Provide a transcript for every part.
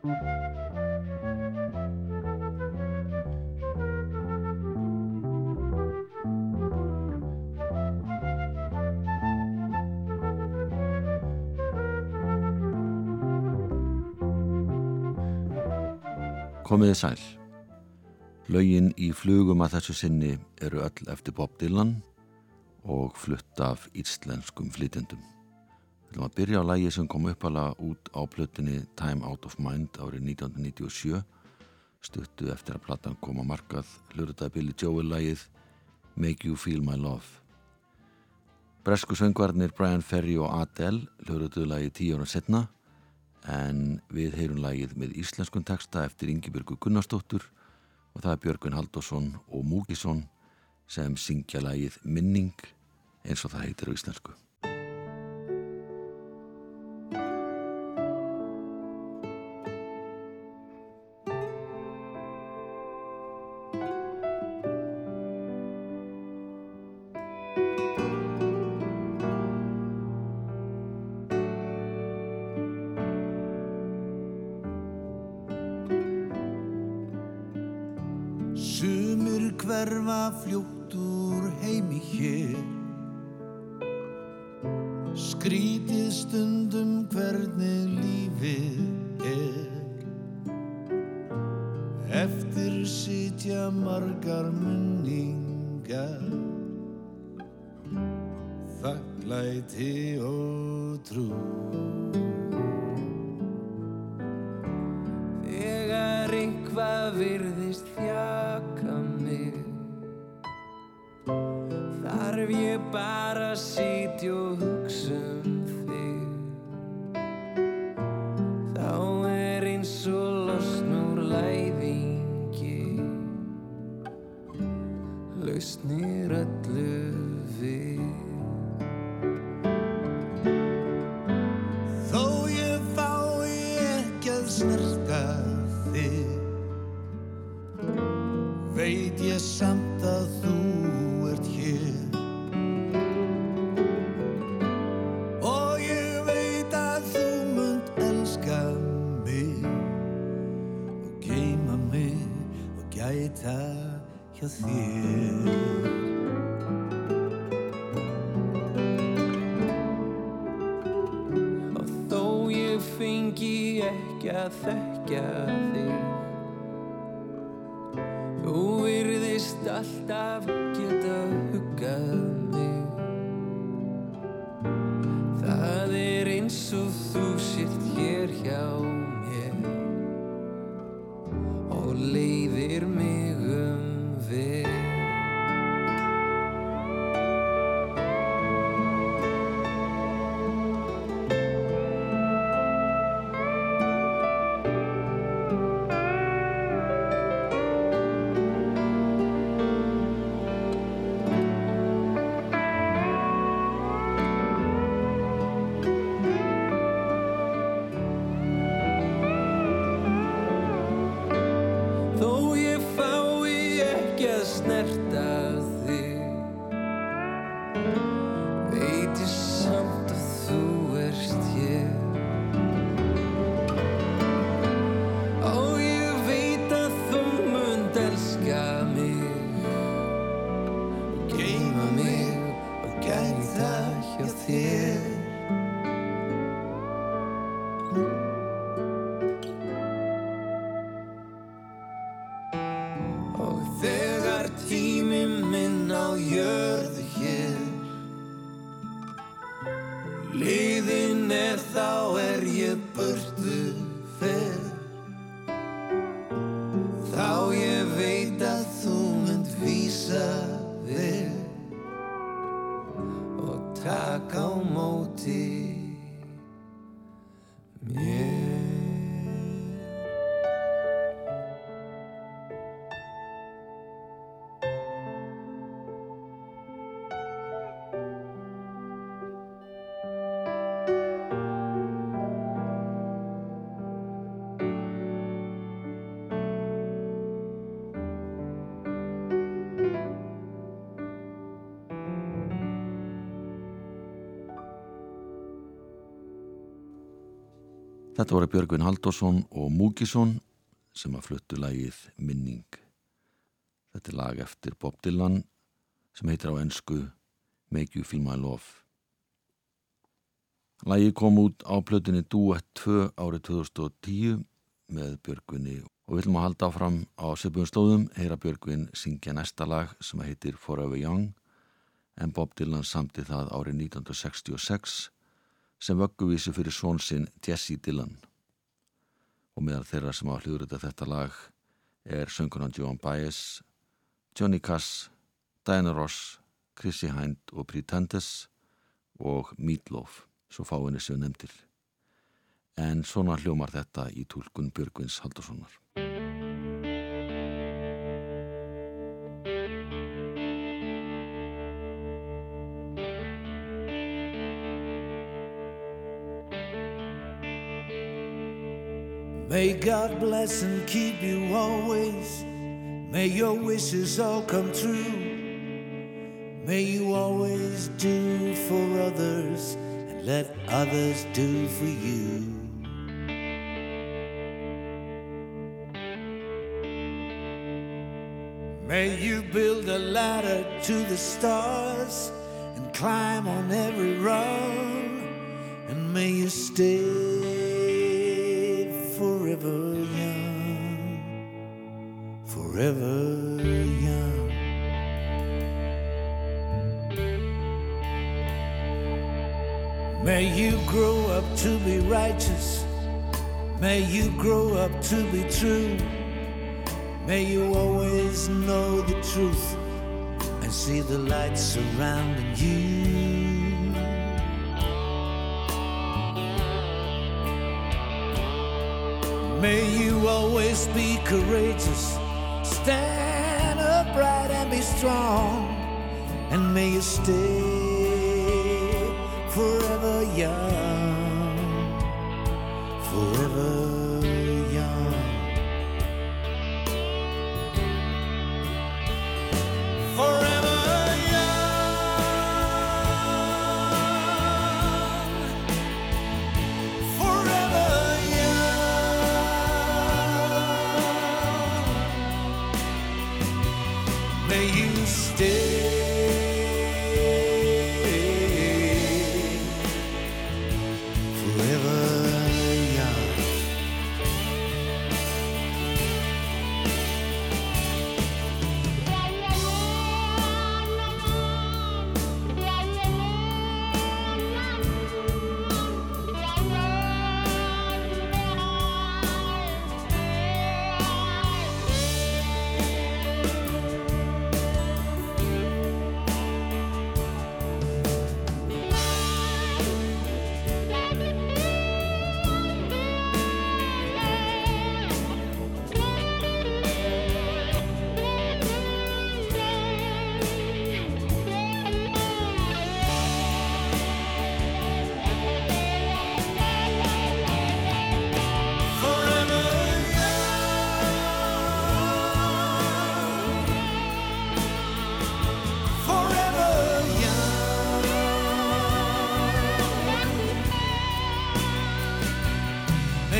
Komiði sæl. Laugin í flugum að þessu sinni eru öll eftir Bob Dylan og flutt af íslenskum flytjendum. Við viljum að byrja á lægi sem kom uppala út á plötinni Time Out of Mind árið 1997 stuttu eftir að platan kom á markað hlurðaði Billy Joel lægið Make You Feel My Love. Bresku söngvarnir Brian Ferry og Adele hlurðuðu lægi tíu ára setna en við heyrum lægið með íslenskun texta eftir Ingebjörgu Gunnarsdóttur og það er Björgun Haldásson og Múkisson sem syngja lægið Minning eins og það heitir á íslensku. við stundum hvernig lífið er. Eftir sitja margar munningar Þakklæti og trú. taka á móti. Þetta voru Björgvin Haldursson og Múkisson sem að fluttu lagið Minning. Þetta er lag eftir Bob Dylan sem heitir á ennsku Make You Feel My Love. Lagið kom út á plötunni Duet 2 árið 2010 með Björgvinni og við viljum að halda áfram á söpum stóðum heyra Björgvin syngja næsta lag sem heitir Forever Young en Bob Dylan samti það árið 1966 sem vögguvísi fyrir svonsinn Jesse Dylan og meðal þeirra sem á hljóðrita þetta lag er söngunan Joan Baez, Johnny Cass, Diana Ross, Chrissy Hind og Pretenders og Meatloaf, svo fáinni sem nefndir. En svona hljómar þetta í tólkun Björgvins Haldurssonar. May God bless and keep you always. May your wishes all come true. May you always do for others and let others do for you. May you build a ladder to the stars and climb on every rung, and may you stay forever young, forever young. May you grow up to be righteous, may you grow up to be true, may you always know the truth and see the light surrounding you. Always be courageous, stand upright and be strong, and may you stay forever young,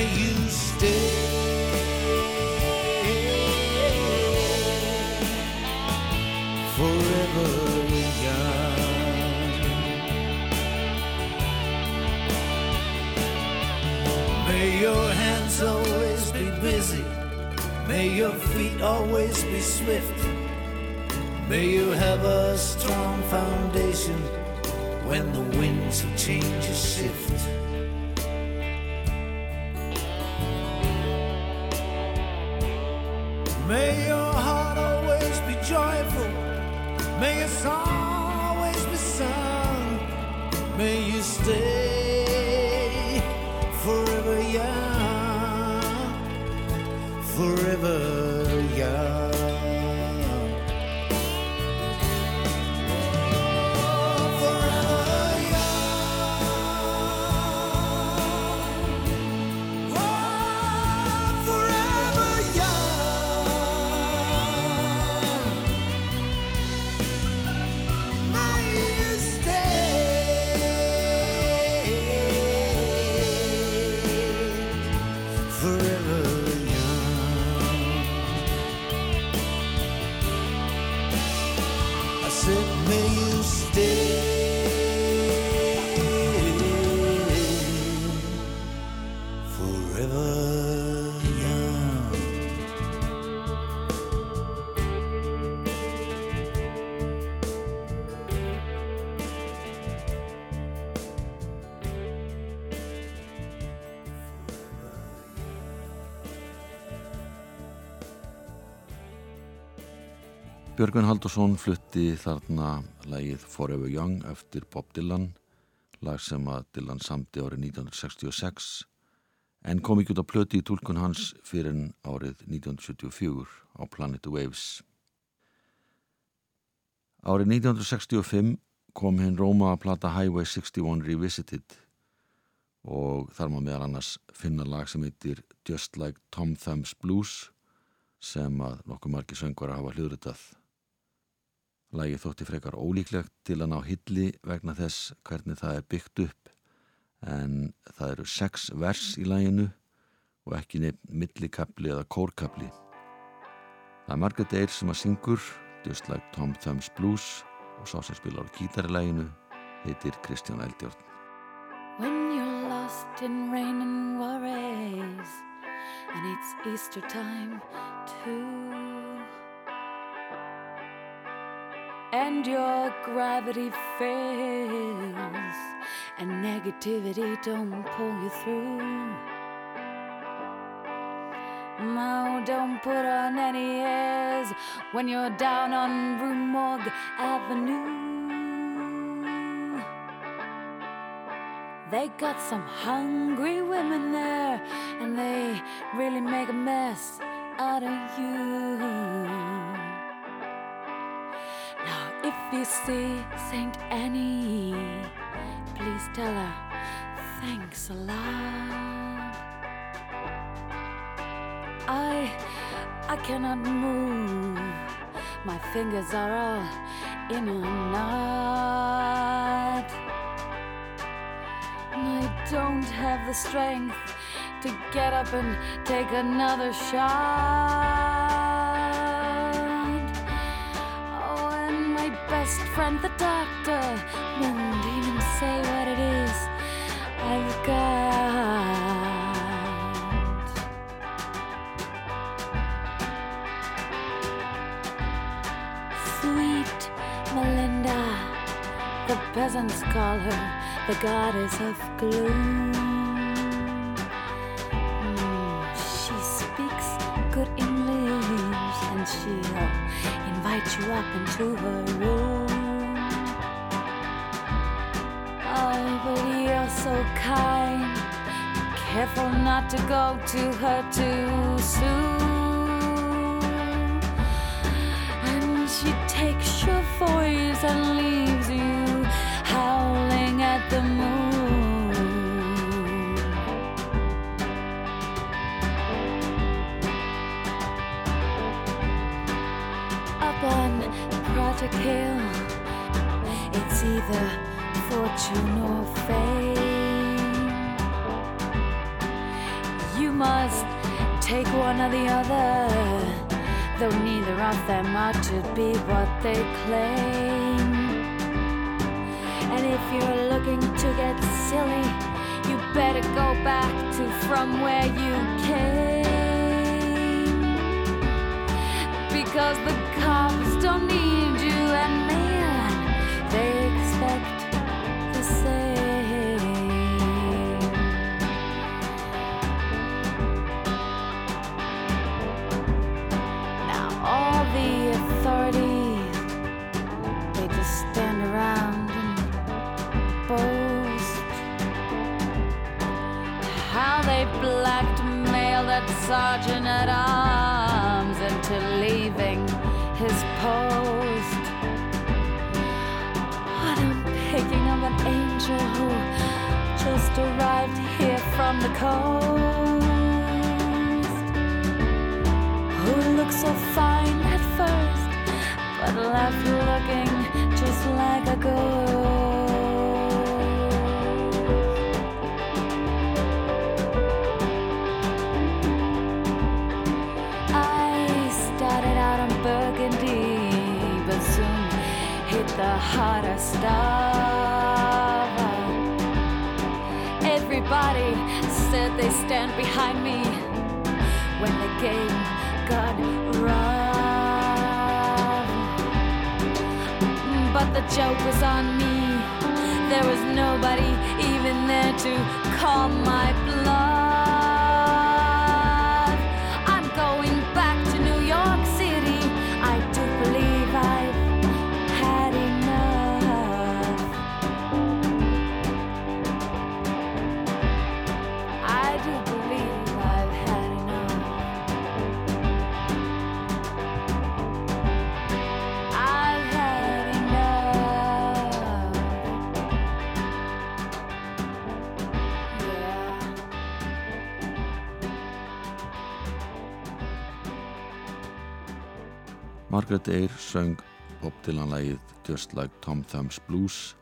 you stay forever young. May your hands always be busy. May your feet always be swift. May you have a strong foundation when the winds of change shift. May your heart always be joyful. May your song always be sung. May you stay forever young, forever Björgun Haldursson flutti þarna lagið Forever Young eftir Bob Dylan, lag sem að Dylan samti árið 1966 en kom ekki út á plöti í tólkun hans fyrir árið 1974 á Planet Waves. Árið 1965 kom hinn Róma að plata Highway 61 Revisited og þar má meðal annars finna lag sem heitir Just Like Tom Thumb's Blues sem að nokkuð margir söngvar hafa hljóðritað. Lægið þótti frekar ólíklegt til að ná hilli vegna þess hvernig það er byggt upp en það eru sex vers í læginu og ekki nefn millikabli eða kórkabli. Það er Margaret Eyre sem að syngur Just Like Tom Thumb's Blues og sá sem spilar á gítarilæginu heitir Kristján Eldjórn. When you're lost in rain and worries, and it's Easter time too, and your gravity fails, and negativity don't pull you through. No, don't put on any airs when you're down on Rue Morgue Avenue. They got some hungry women there, and they really make a mess out of you. You see Saint Annie, please tell her thanks a lot. I I cannot move. My fingers are all in a knot. I don't have the strength to get up and take another shot. Best friend, the doctor, won't even say what it is I've got. Sweet Melinda, the peasants call her the goddess of gloom. Invite you up into her room. Oh, but you're so kind. Careful not to go to her too soon. Project kill. it's either fortune or fame. You must take one or the other, though neither of them are to be what they claim. And if you're looking to get silly, you better go back to from where you came. Because the cops don't need you, they expect the same. Now all the authorities, they just stand around and boast how they blackmailed that sergeant at arms into leaving his post. soldier who just arrived here from the coast. Who looked so fine at first, but left looking just like a ghost. Burgundy, but soon hit the hottest star. Everybody said they stand behind me when the game got rough. But the joke was on me. There was nobody even there to call my blood. Margaret Eyre söng Bob Dylan-lægið Just Like Tom Thumb's Blues.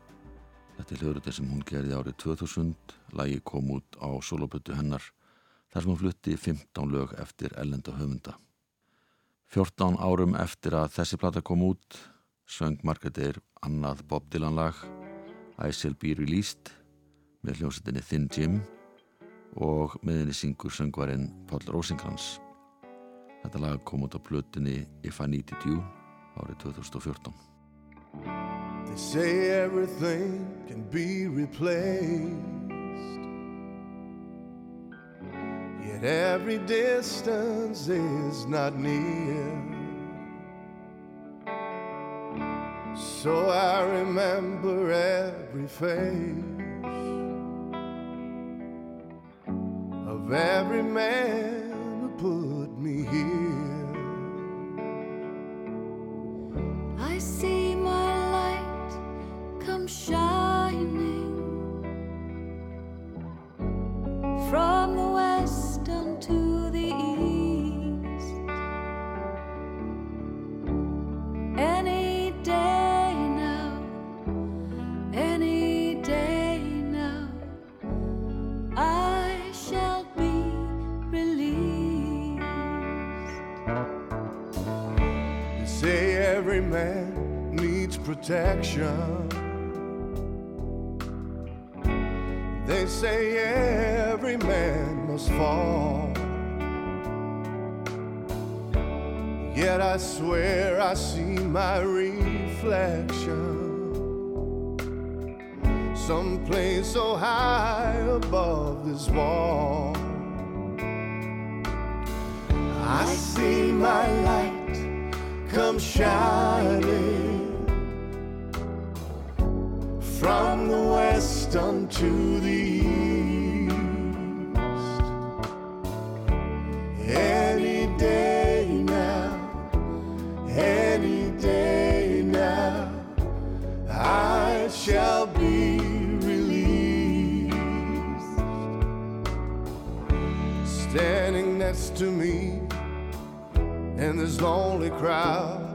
Þetta er hljóðröði sem hún gerði árið 2000 lægi kom út á solopötu hennar þar sem hún flutti 15 lög eftir ellenda höfunda. 14 árum eftir að þessi plata kom út söng Margaret Eyre annað Bob Dylan-lag I Shall Be Released með hljómsettinni Thin Jim og meðinni syngur söngvarinn Paul Rosenkrantz Þetta lag kom út á plötunni If I Needed You árið 2014. They say everything can be replaced Yet every distance is not near So I remember every face Of every man who put me here. I see my light come shining man needs protection. They say every man must fall. Yet I swear I see my reflection someplace so high above this wall. I see my light come shining from the west unto the east. Any day now, any day now, I shall be released. Standing next to me this lonely crowd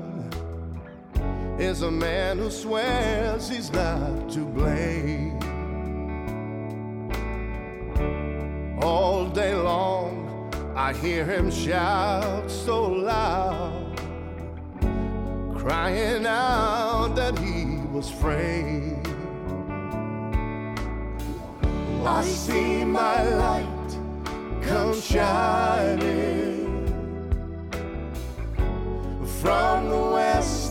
is a man who swears he's not to blame. All day long, I hear him shout so loud, crying out that he was framed. I see my light come shining from the west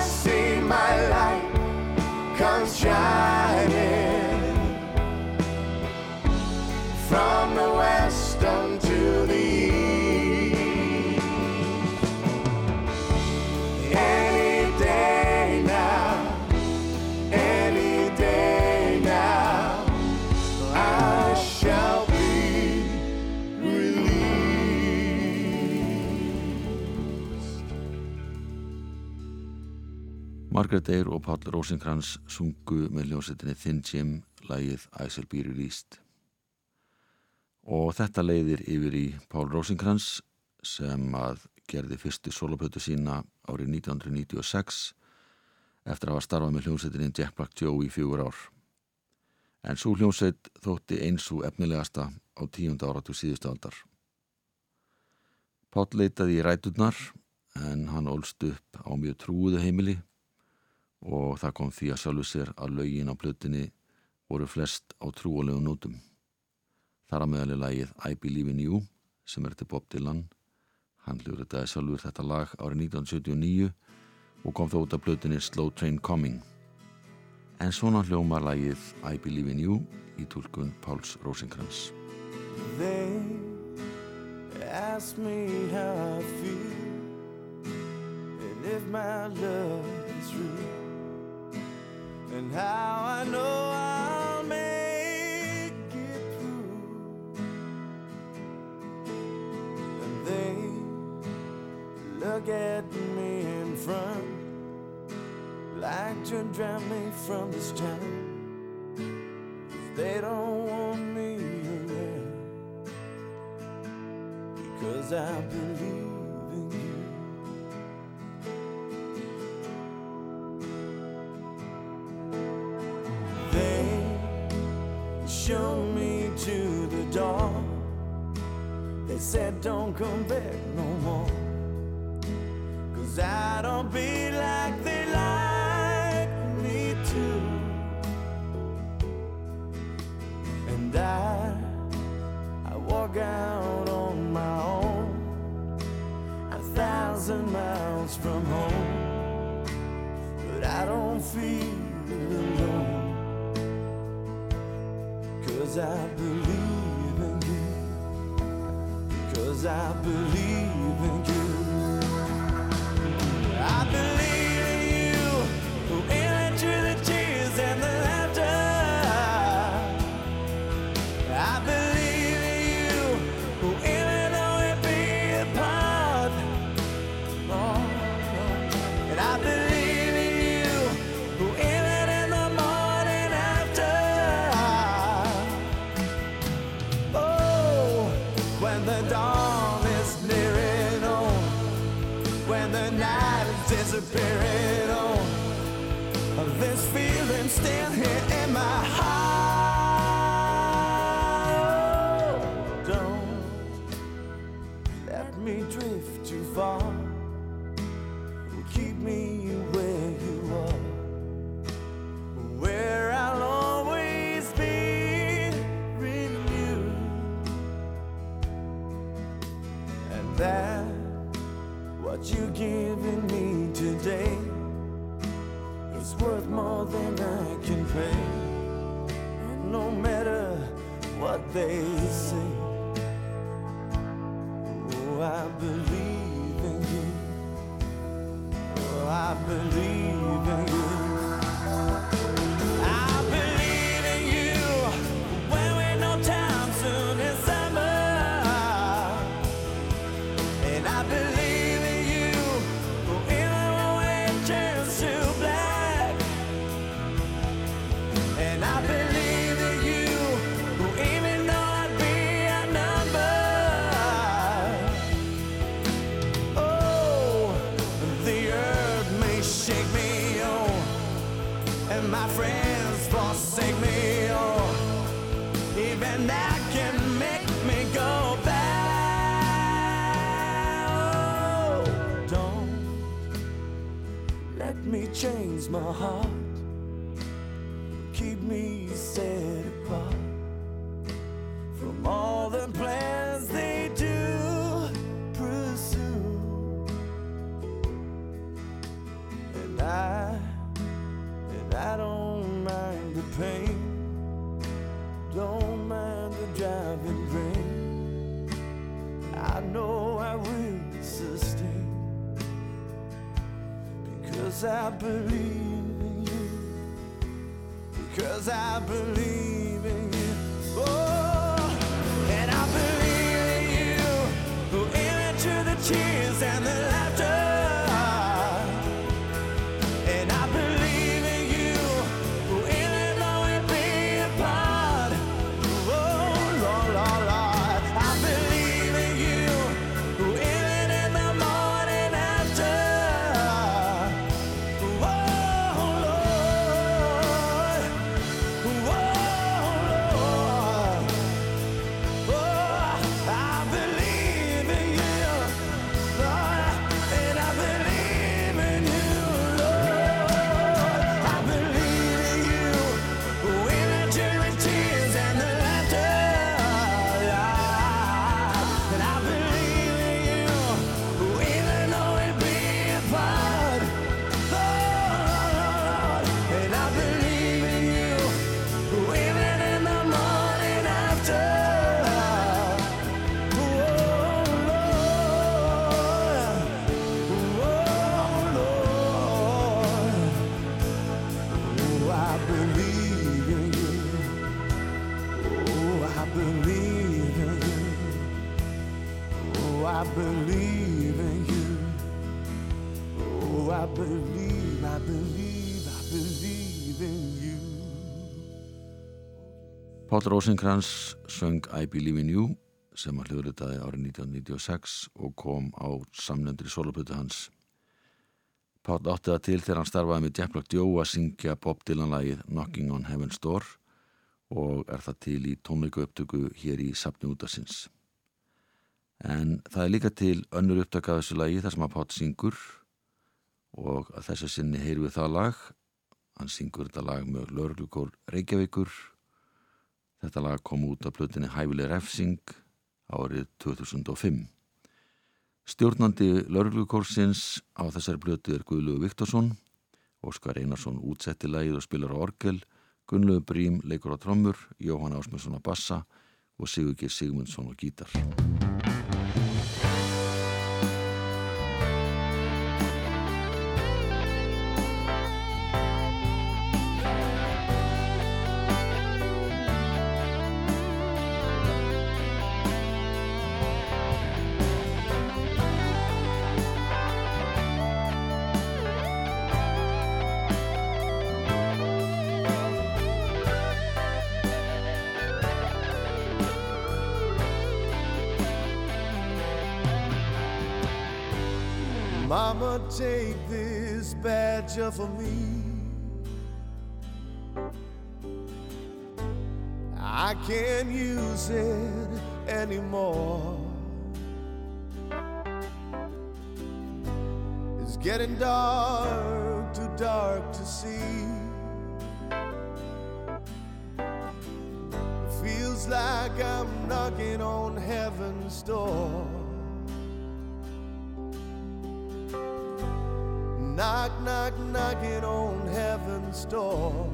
I see my light comes shining. Margaret Eyre og Páll Rosenkrantz sungu með hljómsettinni Thin Jim lægið I Shall Be Released. Og þetta leiðir yfir í Pál Rosenkrantz sem að gerði fyrstu solopötu sína árið 1996 eftir að hafa starfað með hljómsettinni Jack Black Joe í fjögur ár. En svo hljómsett þótti eins og efnilegasta á tíunda áratu síðustu aldar. Pál leitaði í ræturnar en hann ólst upp á mjög trúðu heimili og það kom því að sjálfu sér að laugin á plötinni voru flest á trúalegu nótum. Þar að meðal er lagið I Believe in You sem er til Bob Dylan. Hann hljóður þetta sjálfur þetta lag árið 1979 og kom þá út af plötinni Slow Train Coming. En svona hljóma lagið I Believe in You í tólkun Páls Rosenkrantz. They ask me how I feel and if my love is real to drive me from this town. They don't want me around because I believe. Believe in you. Because I believe in you. Oh, and I believe in you. Who into the tears Páll Rosenkrantz söng I Believe in You sem að hljóðritaði árið 1996 og kom á samlendri soloplötu hans. Páll átti það til þegar hann starfaði með Jeff Black Joe að syngja Bob Dylan-lægið Knocking on Heaven's Door og er það til í tónleiku upptöku hér í Sapni útasins. En það er líka til önnur upptöku af þessu lægi þar sem að Páll syngur og að þessu sinni heyru við það lag. Hann syngur þetta lag með Lörglukór Reykjavíkur Þetta lag kom út af plötinni Hæfileg refsing árið 2005. Stjórnandi lauruglukorsins á þessari plötu er Guðluður Viktorsson, Óskar Einarsson útsetti lagið og spilar á orgel, Gunnlaugur Brím leikur á trommur, Jóhann Ásmundsson á bassa og Sigur G. Sigmundsson á gítar. For me. I can't use it anymore. It's getting dark, too dark to see. It feels like I'm knocking on heaven's door. Knock, knock, knocking on heaven's door.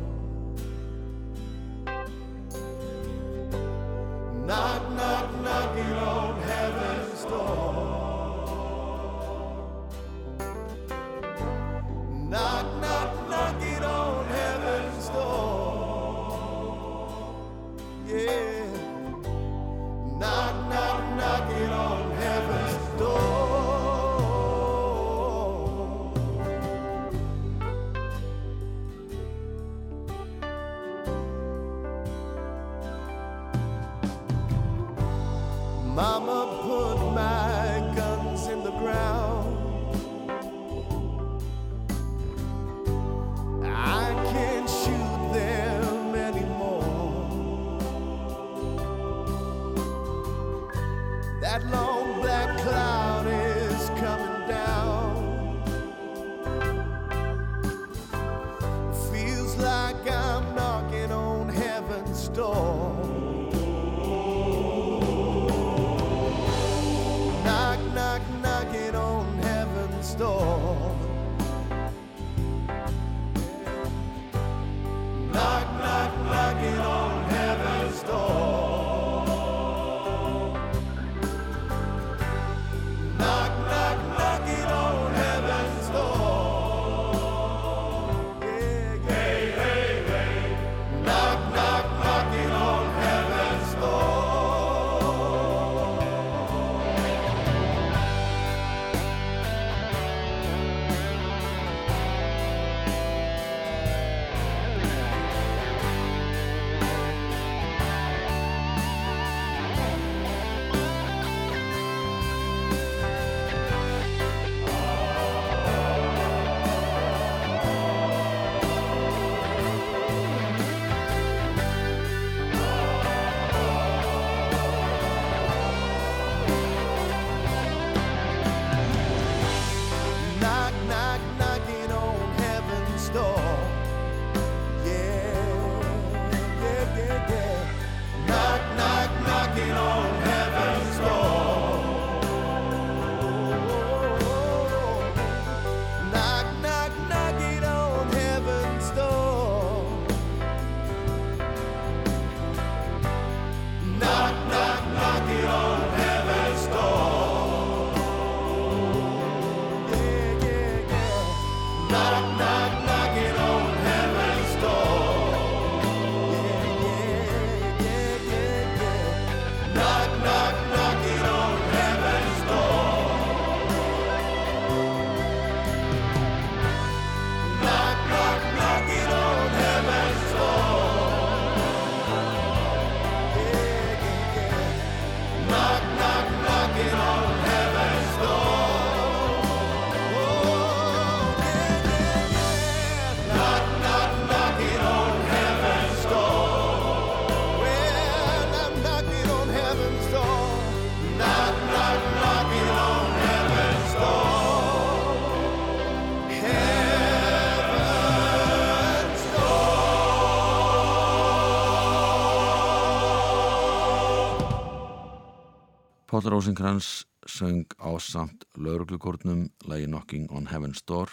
Páll Rósinkrans söng ásamt lauruglugórnum lægi Knocking on Heaven's Door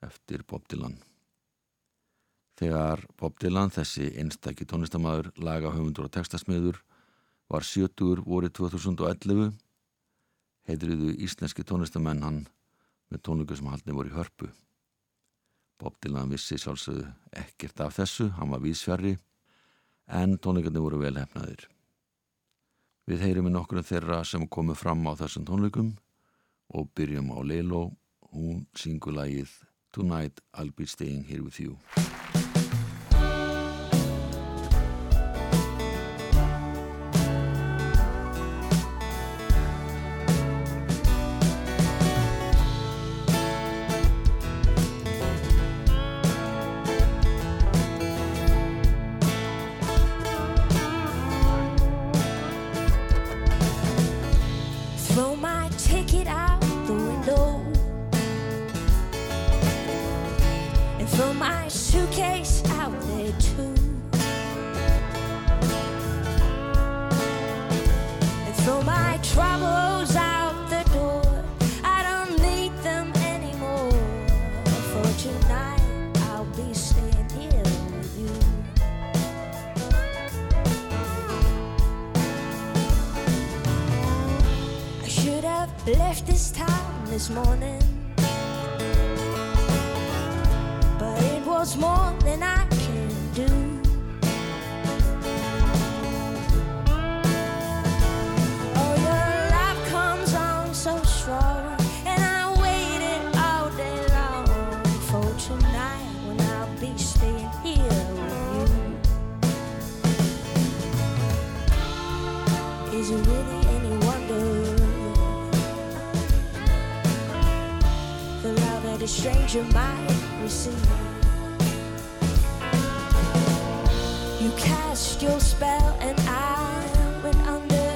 eftir Bob Dylan. Þegar Bob Dylan, þessi einstakki tónlistamæður, laga höfundur og textasmiður, var sjötur voru 2011, heidriðu íslenski tónlistamenn hann með tónlingu sem haldni voru í hörpu. Bob Dylan vissi sjálfsögðu ekkert af þessu, hann var vísfjari, en tónlingarnir voru vel hefnaðir. Við heyrim í nokkru þeirra sem komu fram á þessum tónleikum og byrjum á Leilo, hún syngur lagið Tonight I'll be staying here with you. Your spell and I went under.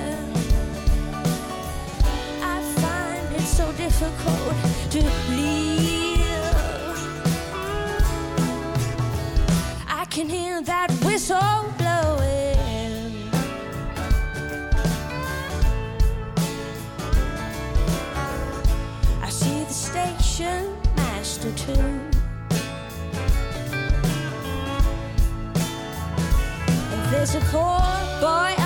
I find it so difficult to leave. I can hear that whistle There's a poor boy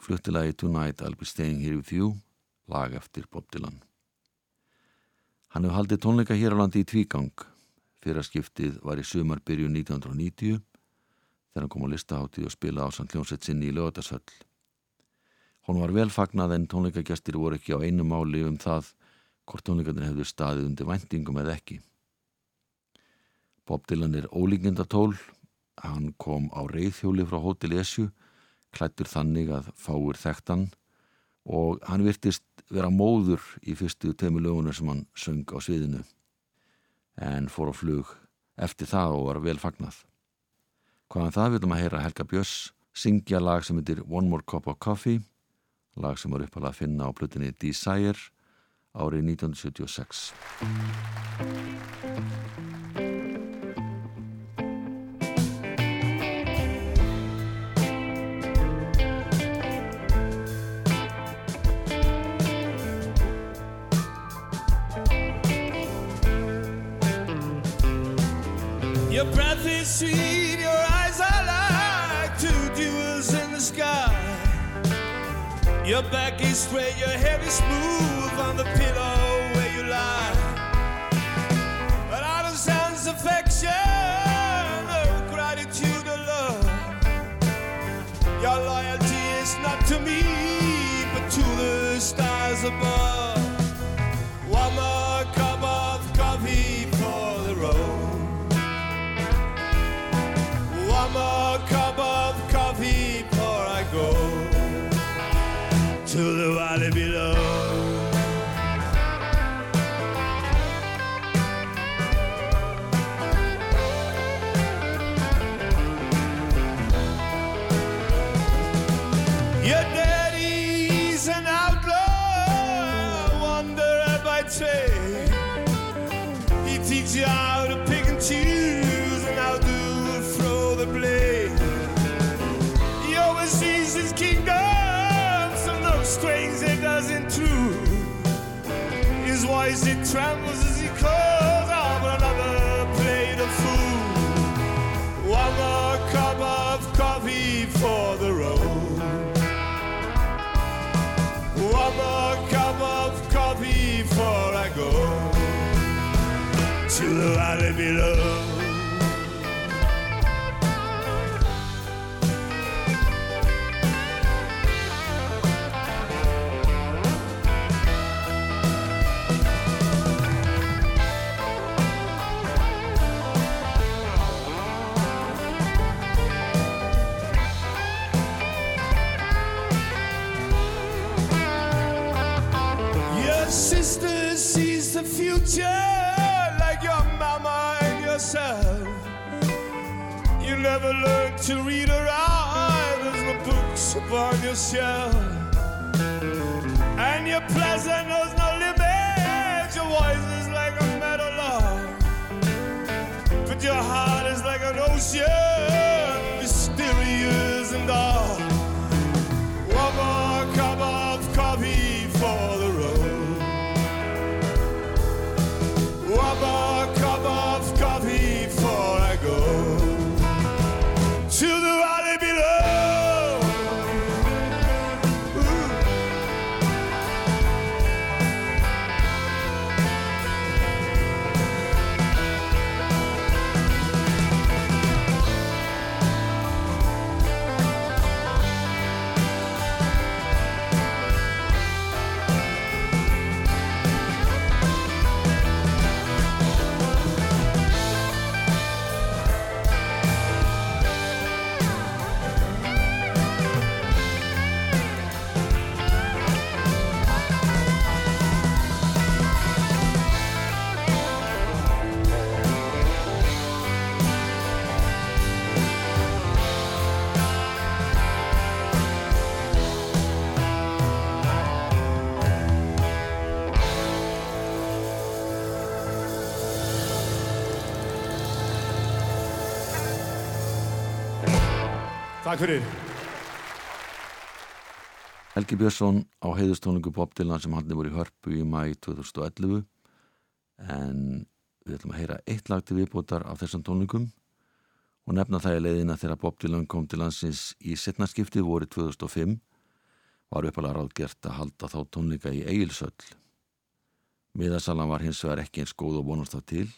Leilo flutti lagi Tonight I'll be staying here with you lag eftir Bob Dylan. Hann hefur haldið tónleika hér á landi í tvígang. Fyrra skiptið var í sumar byrju 1990 þegar hann kom á listaháttíð og spila á samt hljómsett sinni í lögatarsöll. Hún var vel fagnað en tónleikagestir voru ekki á einu máli um það hvort tónleikarnir hefðu staðið undir væntingum eða ekki. Bob Dylan er ólíkindatól, hann kom á reyðhjóli frá Hotel Esju klættur þannig að fáir þekktan og hann virtist vera móður í fyrstu teimu lögunar sem hann söng á sviðinu en fór á flug eftir það og var vel fagnað. Hvaðan það viljum að heyra Helga Björns syngja lag sem heitir One More Cup of Coffee lag sem var uppalega að finna á plutinni Desire árið 1976. Your breath is sweet, your eyes are like two jewels in the sky. Your back is straight, your head is smooth on the pillow where you lie. But I don't sense affection, no gratitude or love. Your loyalty is not to me, but to the stars above. His voice it trembles as he calls out another plate of food. One more cup of coffee for the road. One more cup of coffee before I go to the valley below. The like your mama and yourself. You never learn to read or write, there's no books upon your shelf. And your pleasure knows no limit, your voice is like a meadow lark. But your heart is like an ocean, Takk fyrir. Helgi Björnsson á heiðustónlingu Bob Dylan sem hann voru í hörpu í mæ 2011 en við ætlum að heyra eitt lag til viðbótar af þessum tónlingum og nefna það í leiðina þegar Bob Dylan kom til landsins í setnaskipti voru 2005 var uppalega ráðgert að halda þá tónlinga í Egilsöll miðasalan var hins vegar ekki eins góð og vonast það til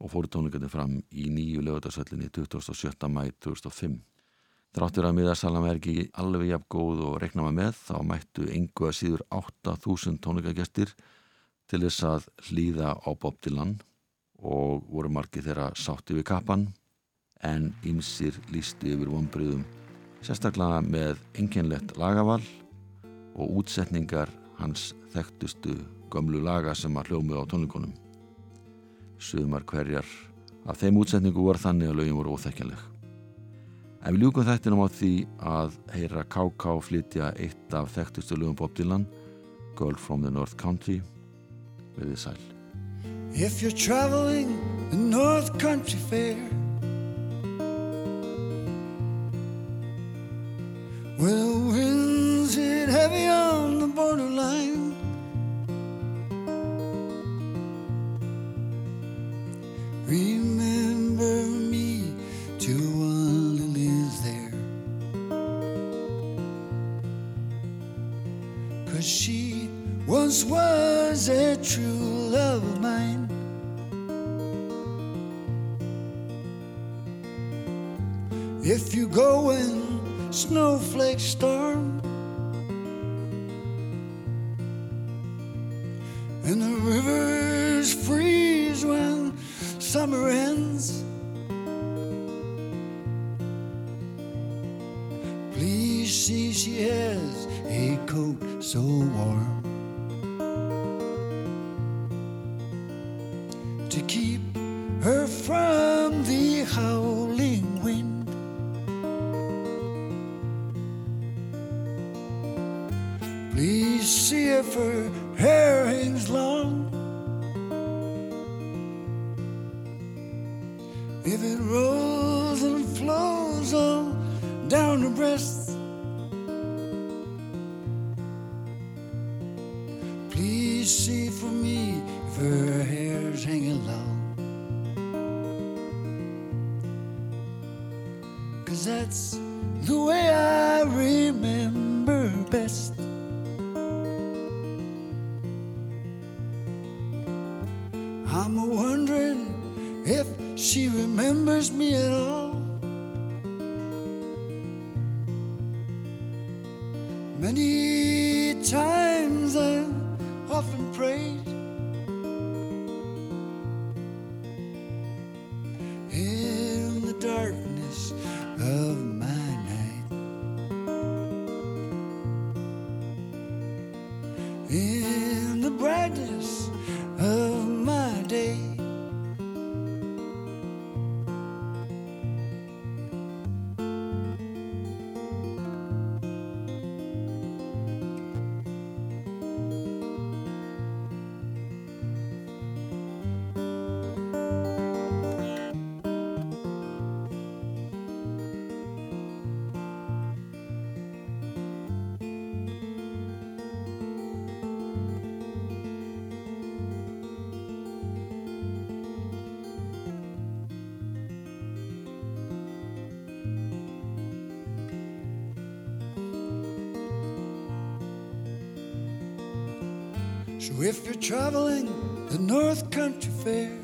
og fóru tónlingandi fram í nýju lögutarsöllinni 27. mæ 2005 Þráttur að miðarsalam er ekki alveg jafn góð og rekna maður með þá mættu engu að síður 8000 tónleikagestir til þess að hlýða á Bob Dylan og voru margir þeirra sátti við kappan en ymsir lísti yfir vonbriðum sérstaklega með enginlegt lagaval og útsetningar hans þekktustu gömlu laga sem að hljómi á tónleikunum. Sumar hverjar af þeim útsetningu voru þannig að lögin voru óþekkjanleg. En við ljúkum þættinum á því að heyra K.K. flytja eitt af þekktustu lögum Bob Dylan, Girl from the North Country, Verðið sæl. If you're traveling the North Country Fair Where once was a true love of mine. If you go in snowflake storm And the rivers freeze when summer ends Please see she has a coat so warm if you're traveling the North Country Fair,